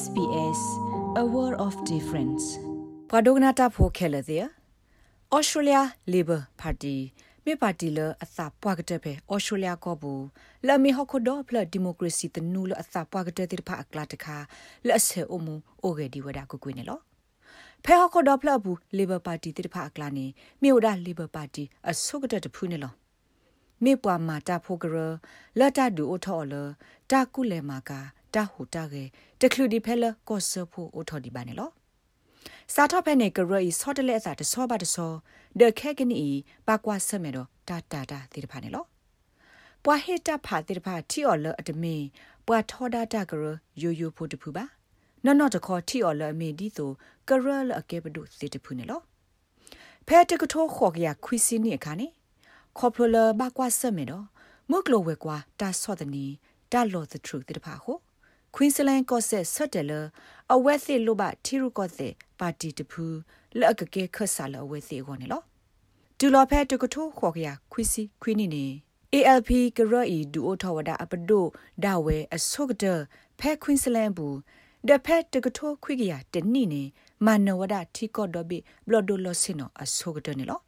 SBS a world of difference ပဒုကနာတာဖိုခဲလတဲ့ Australia Labor Party မေပါတီလအသပွားကတဲ့ပဲဩစတြေးလျကောဘူးလမီဟခုဒိုဖလဒီမိုကရေစီတနူလအသပွားကတဲ့တိဖာအကလာတခါလက်ဆေအမှုအိုဂေဒီဝဒါကိုကွေးနေလောဖဲဟခုဒိုဖလဘူး Labor Party တိဖာအကလာနေမြို့ဒါ Labor Party အဆုကတဲ့တဖူးနေလောမေပွားမာတာဖိုဂရလတ်တဒူအိုထော်လတာကုလေမာကာတာဟူတာကေ တကလူဒီဖဲလကောဆဖိုအိုထော်ဒီပါနေလောစာထဖဲနေကရဤဆော့တလက်အစာတဆောပါတဆောဒခဲကနီပါကွာဆမေတော့တာတာတာတိတဖာနေလောပွာဟေတာဖာတိတဖာတီအော်လအတမေပွာထောဒတာကရယိုယိုဖို့တဖူပါနော်နော်တခေါ်တီအော်လအမေဒီဆိုကရလအကေဘဒုစေတဖူနေလောဖဲတကထောခေါ်ကရခွီစီနီအခါနေခေါပလဘကွာဆမေတော့မုကလိုဝဲကွာတာဆော့တနီတာလော the truth တိတဖာဟို ကွင်းစလန်ကော့ဆက်ဆတ်တယ်လအဝက်စီလိုဘတီရူကော့ဆက်ပါတီတဖူလက်ကကေခဆာလအဝက်စီကိုနေလောဒူလော်ဖဲတကထိုးခေါ်ကရခွီစီခွီနီနေ ALP ကရော့ဤဒူအိုထောဝဒအပဒိုဒါဝဲအဆုကဒဖဲကွင်းစလန်ဘူးဒဖဲတကထိုးခွီကရတနိနေမနဝဒထီကော့ဒဘီဘလော်ဒိုလော်စင်နောအဆုကဒနေလော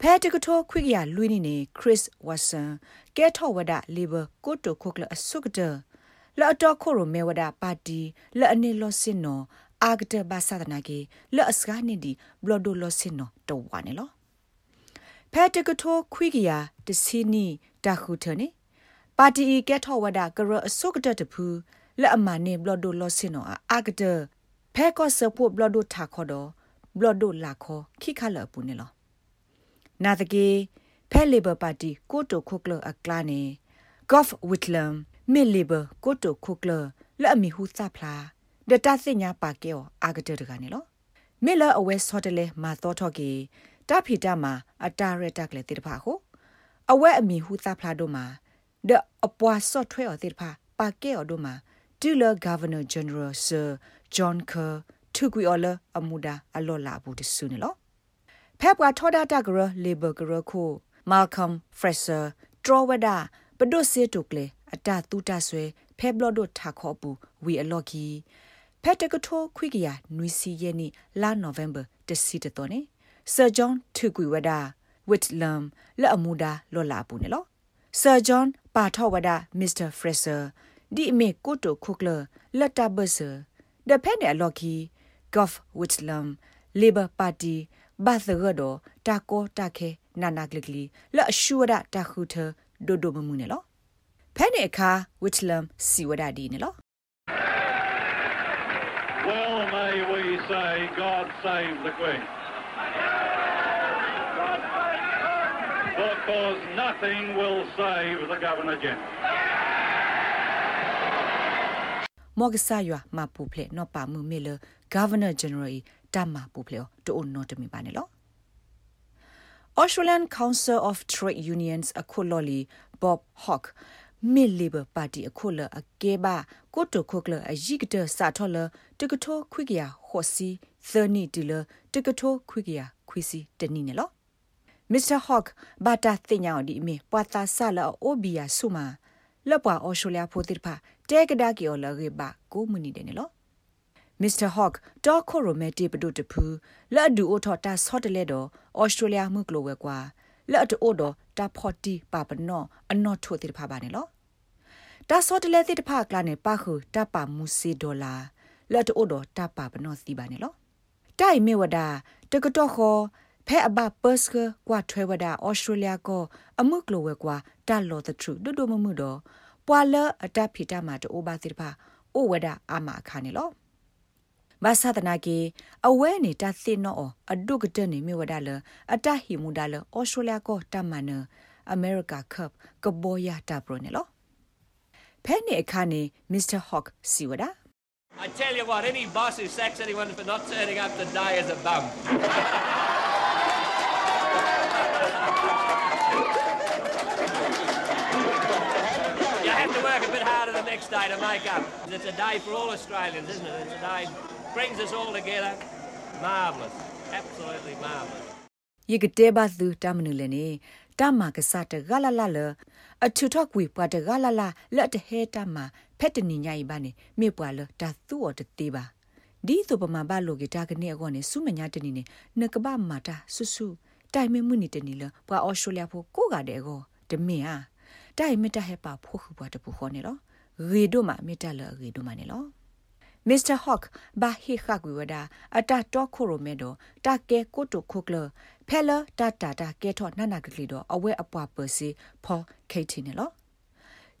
ဖဲတကထိုခွိကရလွိနေနေခရစ်ဝါဆန်ကဲထောဝဒလီဘာကိုတိုခုကလအဆုကတ လော်တော့ခိုရိုမဲဝဒပါတီလော်အနေလောစင်နောအာဂတဘာသာဒနာကေလော်အစကနေဒီဘလော်ဒိုလောစင်နောတော့ဝါနေလောဖဲတကထိုခွိကရတစီနီတခုထနေပါတီကဲထောဝဒကရအဆုကတတဖူလက်အမနေဘလော်ဒိုလောစင်နောအာဂတဖဲကောဆပုဘလော်ဒိုထာခေါ်တော့ဘလော်ဒိုလာခေါ်ခိခလပူနေလောနာတကေဖဲလီဘာပါတီကိုတိုခုကလအကလာနေကော့ဖ်ဝစ်လမ် မီလီဘာကိုတိုခုကလလက်အမီဟူသဖလာဒတာစညာပါကေအောအာဂတတကနေလောမီလာအဝဲဆော့တလေမာသောထော့ကေတာဖီတာမှာအတာရတကလေတိတဖာဟုအဝဲအမီဟူသဖလာတို့မှာဒအပွားဆော့ထွဲော်တိတဖာပါကေအောတို့မှာတူလာဂါဗနာဂျန်နရယ်ဆာဂျွန်ကာထုကွီအော်လာအမူဒါအလော်လာဘူးတဆူနေလောဖက်ပွားထောဒတာဂရလေဘဂရခုမာကမ်ဖရက်ဆာထရဝဒပဒုစေတုကလေ အတတူတဆွဲဖဲဘလော့ဒိုထာခေါပူဝီအလော့ကီဖက်တကထိုခွိကရနွီစီယနီလာနိုဗ ెంబర్ တစီတတော်နေဆာဂျွန်ထုကွီဝဒဝစ်လမ်လက်အမူဒါလော်လာပူနေလောဆာဂျွန်ပါထောဝဒမစ္စတာဖရက်ဆာဒီအမေကိုတိုခုကလလက်တာဘဆာဒဖက်နေအလော့ကီဂေါ့ဖ်ဝစ်လမ်လေဘာပါတီဘာသရဒတာကိုတာခဲနာနာဂလဂလီလအရှူဝဒတာခုထဒိုဒိုမမှုနေလော ဖဲနေအခါဝစ်လမ်စီဝဒဒီနေလော Well may we say God save the Queen. Because nothing will save the Governor General. မော့ကဆာယွာမပူဖလေနော်ပါမှုမေလဂဗနာဂျန်နရယ်တမပူဖလေတိုအနော်တမီပါနေလော Australian Council of Trade Unions အခုလော်လီ Bob Hawke မီလီဘာပါတီအခုလအကေဘာကိုတိုခုကလအယိကတစာထော်လတကထိုခွိကရဟောစီသနီတီလတကထိုခွိကရခွီစီတနီနေလော Mr. Hawk ဘာတာတင်ညာဒီမီပွာတာဆာလာအိုဘီယာဆုမာလပွာအော်စတြေးလျဖိုတိဖာတဲကဒါကီအော်လရေဘာကိုမနီတယ်နေလော Mr. Hawk တော့ခိုရိုမဲတီပဒုတဖူလက်အဒူအိုထော်တာဆော့တလဲတော့ဩစတြေးလျမှုကလိုဝဲကွာလက်အတူအိုတော့ တာဖော်တီပါပနော့အနော့ထိုတိတဖာပါနေလောတာဆော့တလဲတိတဖာကလာနေပါခုတပါမူစီဒေါ်လာလက်တူအိုတော့တပါပနော့စီပါနေလောတိုင်မေဝဒတကတော့ခေါ်ဖဲအဘပတ်စကကွာထွဲဝဒဩစတြေးလျကိုအမှုကလိုဝဲကွာတာလော် the truth ဒုဒုမမှုတော့ပွာလအတဖီတာမှာတိုးပါတိတဖာအိုဝဒအာမအခါနေလော ဘာသာတနာကေအဝဲနေတာသိနောအဒုကတနေမြဝဒါလအတဟီမူဒါလဩစတြေးလျကိုတမနအမေရိကကပ်ကဘောယာတာပရနေလောဖဲနေအခါနေမစ္စတာဟော့ကစီဝဒါ I tell you what, any boss who sacks anyone for not turning up to die is a bum. work a bit harder the next day to make up. It's a day for all Australians, isn't it? It's a day brings us all together. Marvelous, absolutely marvelous. Ye gedeba thu tamnulene tama kesate galalala a tutok wi pa de galala la de he tama petani nyai bane me pwa la ta thu o de te ba. Di thu pa ma ba lo ge ta ke ne agone su me nya de ni ne ne ka ba mata su su. Tai me mu ni de ni la pwa Australia pho ko ga de go de me a. တာဆုဆုတိုင်မမှုနီတနီလပွာအော်စတြေးလျဖို့ကိုကတဲ့ကောတမင်ဟာတိုင်မတဟဲပါဖို့ခုပွားတပူခေါ်နေလောရေတို့မှာမြတလရေတို့မှာနေလောမစ္စတာဟော့ကဘာဟီခါကွေဝဒအတာတော့ခိုရိုမဲတော့တာကဲကိုတိုခိုကလဖဲလတာတာတာကဲထော့နနာကလေးတော့အဝဲအပွားပစီဖောခိတ်တီနေလော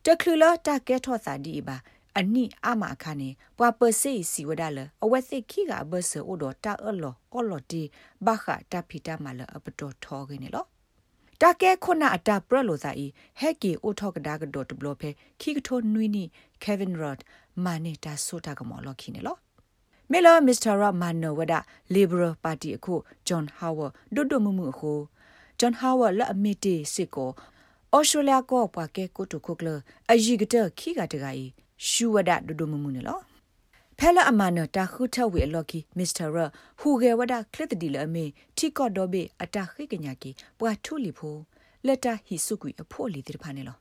တခလူလတာကဲထော့စာဒီပါအနိအမအခါနေပွာပစီစီဝဒါလအဝဲစိခိကဘဆအိုတော့တာအလောအော်လော်တီဘာခတာဖီတာမလအပတော်ထောခနေလော တကဲခုနအတာပရလိုစာဤဟက်ကီအိုထောကဒါကဒတ်ဘလော့ဖဲခိကထိုနွီနီကေဗင်ရော့မာနေတာဆိုတာကမော်လော်ခိနေလောမေလာမစ္စတာရမန်နိုဝဒလီဘရယ်ပါတီအခုဂျွန်ဟာဝါဒိုဒိုမမှုအခုဂျွန်ဟာဝါလက်အမီတီစစ်ကိုအော်စတြေးလျကောပွားကဲကိုတုခုကလအယီကတခိကတကီရှူဝဒဒိုဒိုမမှုနေလော ဖဲလာအမနတာခုထဝေလော်ကီမစ္စတာရဟူဂေဝဒကလစ်တီလအမေတီကော့ဒိုဘေအတာခိကညာကီပွာထူလီဖိုလက်တာဟီစုကွီအဖို့လီတိဖာနေလော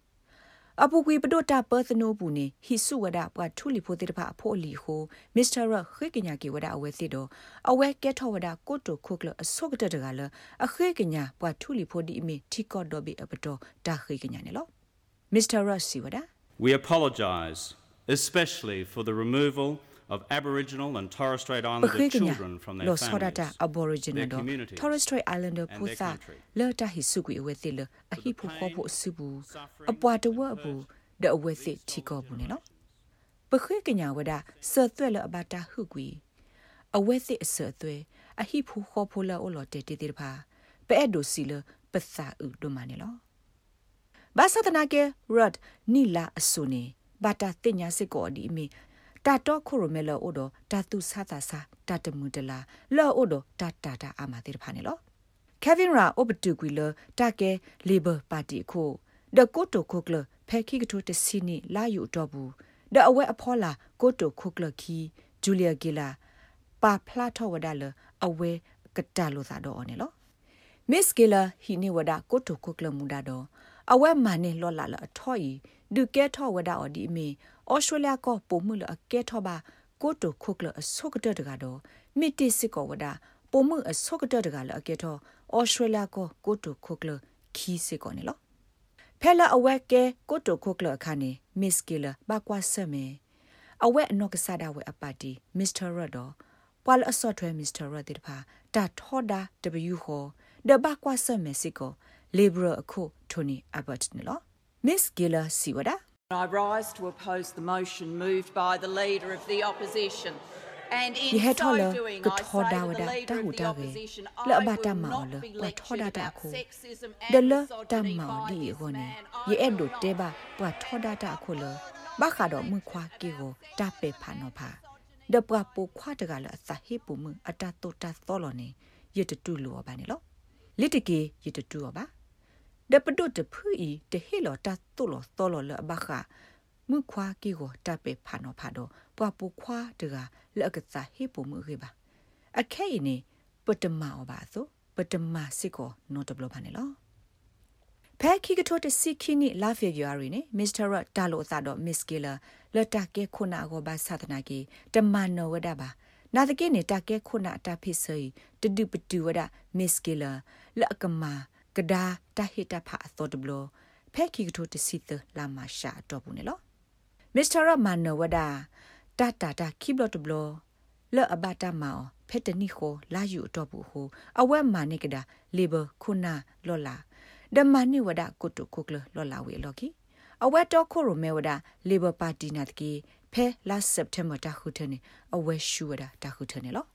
အပူကွေပဒိုတာပသနိုဘူးနေဟိစုဝဒပွားထူလီဖိုတိတဖအဖို့လီဟိုမစ္စတာရခိကညာကီဝဒအဝဲစစ်တော့အဝဲကဲထောဝဒကိုတိုခုကလအဆုကတတကလအခိကညာပွားထူလီဖိုဒီအမီတီကော့ဒိုဘေအပတော်တာခိကညာနေလောမစ္စတာရစီဝဒ We apologize especially for the removal of Aboriginal and Torres Strait Islander children from their los families, horata aboriginal their do communities, Torres Strait Islander and their pusa country. le ta hi su gui we ti le a hi phu kho phu su bu suffering, apwa de wa bu de we ti ti ko bu ne lo pa khwe kenya wa da se twe le abata hu gui a we ti a se twe a hi phu kho phu le o lo te ti ti pha pe e do si le pa sa u do ma ne lo ba sa ta na ke rod ni la asu ne ba ta ti nya se ko di mi တာတော့ခိုရိုမဲလောအိုဒတာတုဆာတာဆာတာတမှုတလာလောအိုဒတာတာတာအာမတိဖာနေလောကေဗင်ရာအိုဘတူကွီလတာကဲလေဘာပါတီခိုဒကိုတိုခိုကလဖဲခိကထိုတစီနီလာယူတော့ဘူးဒအဝဲအဖောလာကိုတိုခိုကလခီဂျူလီယာဂီလာပါဖလာထောဝဒါလအဝဲကတလိုသာတော့နေလောမစ်ဂီလာဟီနေဝဒါကိုတိုခိုကလမူဒါတော့အဝဲမာနေလောလာလအထော်ဤဒုကဲထောဝဒါအော်ဒီမီ ဩစတြေးလျကပုံမှုလအကဲထောပါကိုတိုခုကလအဆုကတတကတော့မီတီစစ်ကောဝဒါပုံမှုအဆုကတတကလအကဲထောဩစတြေးလျကကိုတိုခုကလခီစစ်ကောနေလောဖဲလာအဝဲကဲကိုတိုခုကလအခါနေမစ်ကီလာဘကွာဆမေအဝဲအနော့ကစားတာဝဲအပါတီမစ္စတာရဒေါ်ပွာလအစော့ထွဲမစ္စတာရတိတဖာတာထောဒါ W ဟောဒဘကွာဆမေစစ်ကောလေဘရအခုထိုနီအဘတ်နေလောမစ်ဂီလာစီဝဒါ I rise to oppose the motion moved by the Leader of the Opposition. And in ye het so hola doing, ku I tho say da to wa the da Leader ta of hu the da ge Opposition, le I ba ta will ma not le be wa tho da lectured ta about ko sexism de and le ta misogyny ma by di this go ne man. ye I e will do te not. ba wa tho da ta ko le ba kha do mu khwa ki go ta pe pha no pha de pa po khwa de ga le sa he pu mu ata to ta so lo ne ye de tu lo ba ne lo le de ke ye de tu ba de pa do de phu i de he lo ta to lo so lo le ba kha မှုခွာကီကိုတပ်ပေဖာနောဖာတော့ပွားပူခွာတကလက်ကစားဟေပမှုခေပါအခဲအင်းပတမအပါဆိုပတမစစ်ကိုနော်တဘလဖာနေလောဖဲခိကထိုတစီခိနီလာဖေဂူအရီနေမစ္စတာရတာလိုသာတော့မစ္စကီလာလတကေခုနာကိုဘာသဒနာကီတမနောဝဒပါနာတကေနေတာကေခုနာတာဖိစေတဒုပတူဝဒမစ္စကီလာလကမာ ကဒါတဟိတဖာသောတဘလဖဲခိကထိုတစီသလာမရှာတော့ဘူးနေလောမစ္စတာရမန်နဝဒတာတာတာခိဘလတ်ဘလလောအဘတာမောဖက်တနီခိုလာယူတော့ဘူးဟိုအဝဲမာနိကဒါလေဘခုနာလောလာဒမနိဝဒကုတုခုကလလောလာဝေလော်ကီအဝဲတော့ခိုရိုမဲဝဒလေဘပါတီနာတကီဖဲလာစက်တမ်ဘာတာခုထနေအဝဲရှူဝဒတာခုထနေလော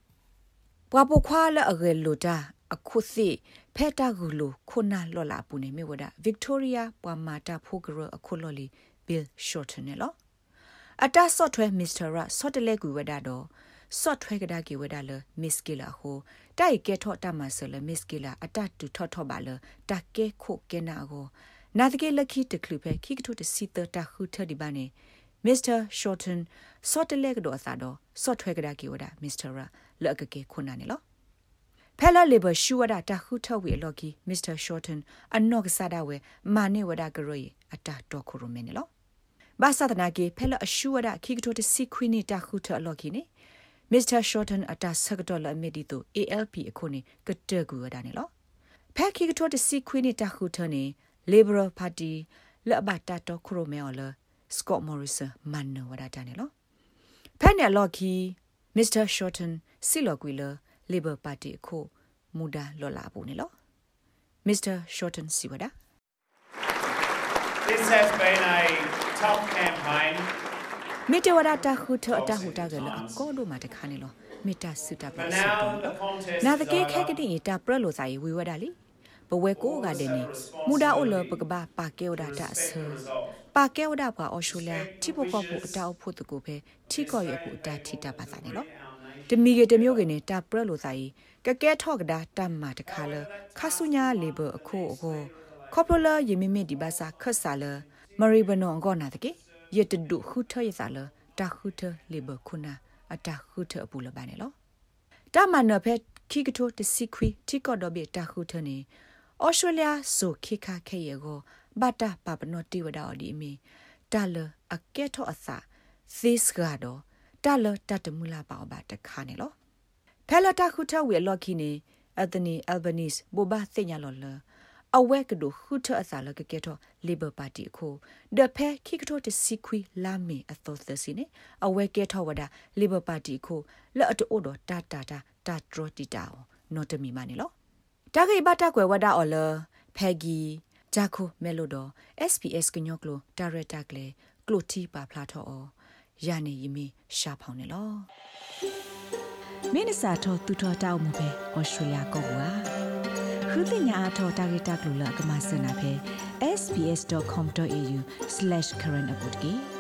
ပွားပခွာလအရေလိုတာ အခုစီဖဲတာဂူလိုခုနာလောလာပူနေမေဝဒဗစ်တိုးရီယာပွာမာတာဖိုဂရအခုလော်လီဘီလ်ရှော့တနေလောအတာဆော့ထွဲမစ္စတာရဆော့တလဲကူဝဒါတော့ဆော့ထွဲကဒါကီဝဒါလမစ်ကီလာဟိုတိုက်ကဲထော့တမဆလမစ်ကီလာအတတူထော့ထော့ပါလတကဲခိုကဲနာကိုနာတကဲလက်ခီတကလူဖဲခိကထိုတစီတတာခုထဒီပါနေမစ္စတာရှော့တန်ဆော့တလဲကတော့အသာတော့ဆော့ထွဲကဒါကီဝဒါမစ္စတာရလက်ကကေခုနာနေလော ဖဖဲလာလေဘရှူဝဒတာခုထဝေလော်ကီမစ္စတာရှော့တန်အနော့ကစားဒဝဲမာနေဝဒကရိုအတာတော့ခုရမင်းနော်ဘာသာတနာကေဖဲလာအရှူဝဒခိကတိုတစီခွီနီတာခုထအလော်ကီနေမစ္စတာရှော့တန်အတာဆကတော်လအမီဒီတို ALP အခုနေကတကူရတာနေလောဖဲခိကတိုတစီခွီနီတာခုထနေ Liberal Party လက်ဘတာတော့ခုရမဲော်လစကော့မော်ရီဆာမန်နဝဒတာနေလောဖဲနေလော်ကီမစ္စ တာရှော့တန်စီလော်ကွီလာ Labor Party အခုမူဒါလော်လာဘူးနေလော Mr. Shorten Siwada This has been a tough campaign မေတဝရတာခုထအတဟုတာကလအကောလို့မတခါနေလောမေတ္တာစုတာပ but စ now the contest နာတ is ကေ over. ခဲကတိတာပရလို့စာရေးဝေဝဒါလီဘဝဲကိုကတဲ့နေမူဒါအိုလပကဘာပါကေဝဒါတာဆာပါကေဝဒါပါအော်ရှိုလျာတိပကောဖို့အတောက်ဖို့တကူပဲထိကော့ရဖို့အတာထိတာပါစာနေလော တမီကတမျိုးကနေတာပရလို့စာရေးကကဲထော့ကဒါတမ်မာတခါလခါဆုညာလေဘအခုအခုခေါပလယေမီမီဒီဘာစာခတ်စာလမရီဘနောငောနာတကေယတဒုခုထရစာလတာခုထလေဘခုနာအတာခုထအပူလပါနေလောတာမန်နဖက်ခိကထိုတစီခွီတိကော့ဒဘီတာခုထနေဩစတြေးလျဆိုခိခခဲယေကိုဘတာပပနောတိဝဒါအဒီမီတာလအကဲထောအစာသစ်ဂါဒ တာလတတမူလာပါဘတခါနေလောဖဲလတာခုထဝေလော်ခီနေအသနီအယ်ဘနီစ်ဘူဘာသိညာလော်လအဝဲကဒုခုထအစာလကကဲထောလီဘာပါတီခုဒဖဲခိကထိုတစီခွီလာမီအသောသစီနေအဝဲကဲထောဝဒါလီဘာပါတီခုလော်အတိုဒတာတာတာတာဒရတီတာနော်တမီမနေလောတာဂိဘတာကွယ်ဝဒါအော်လဖဲဂီဂျာခိုမဲလိုဒ SPS ကညောကလိုဒါရတာကလေကလိုတီပါဖလာထောအော ရနေယမီရှာဖောင်းနေလောမင်းစာထောတူထောတောက်မှုပဲဩစတြေးလျကောကွာခုတင်ညာအထောတာဂိတာကလိုလကမစနာပဲ sbs.com.au/current update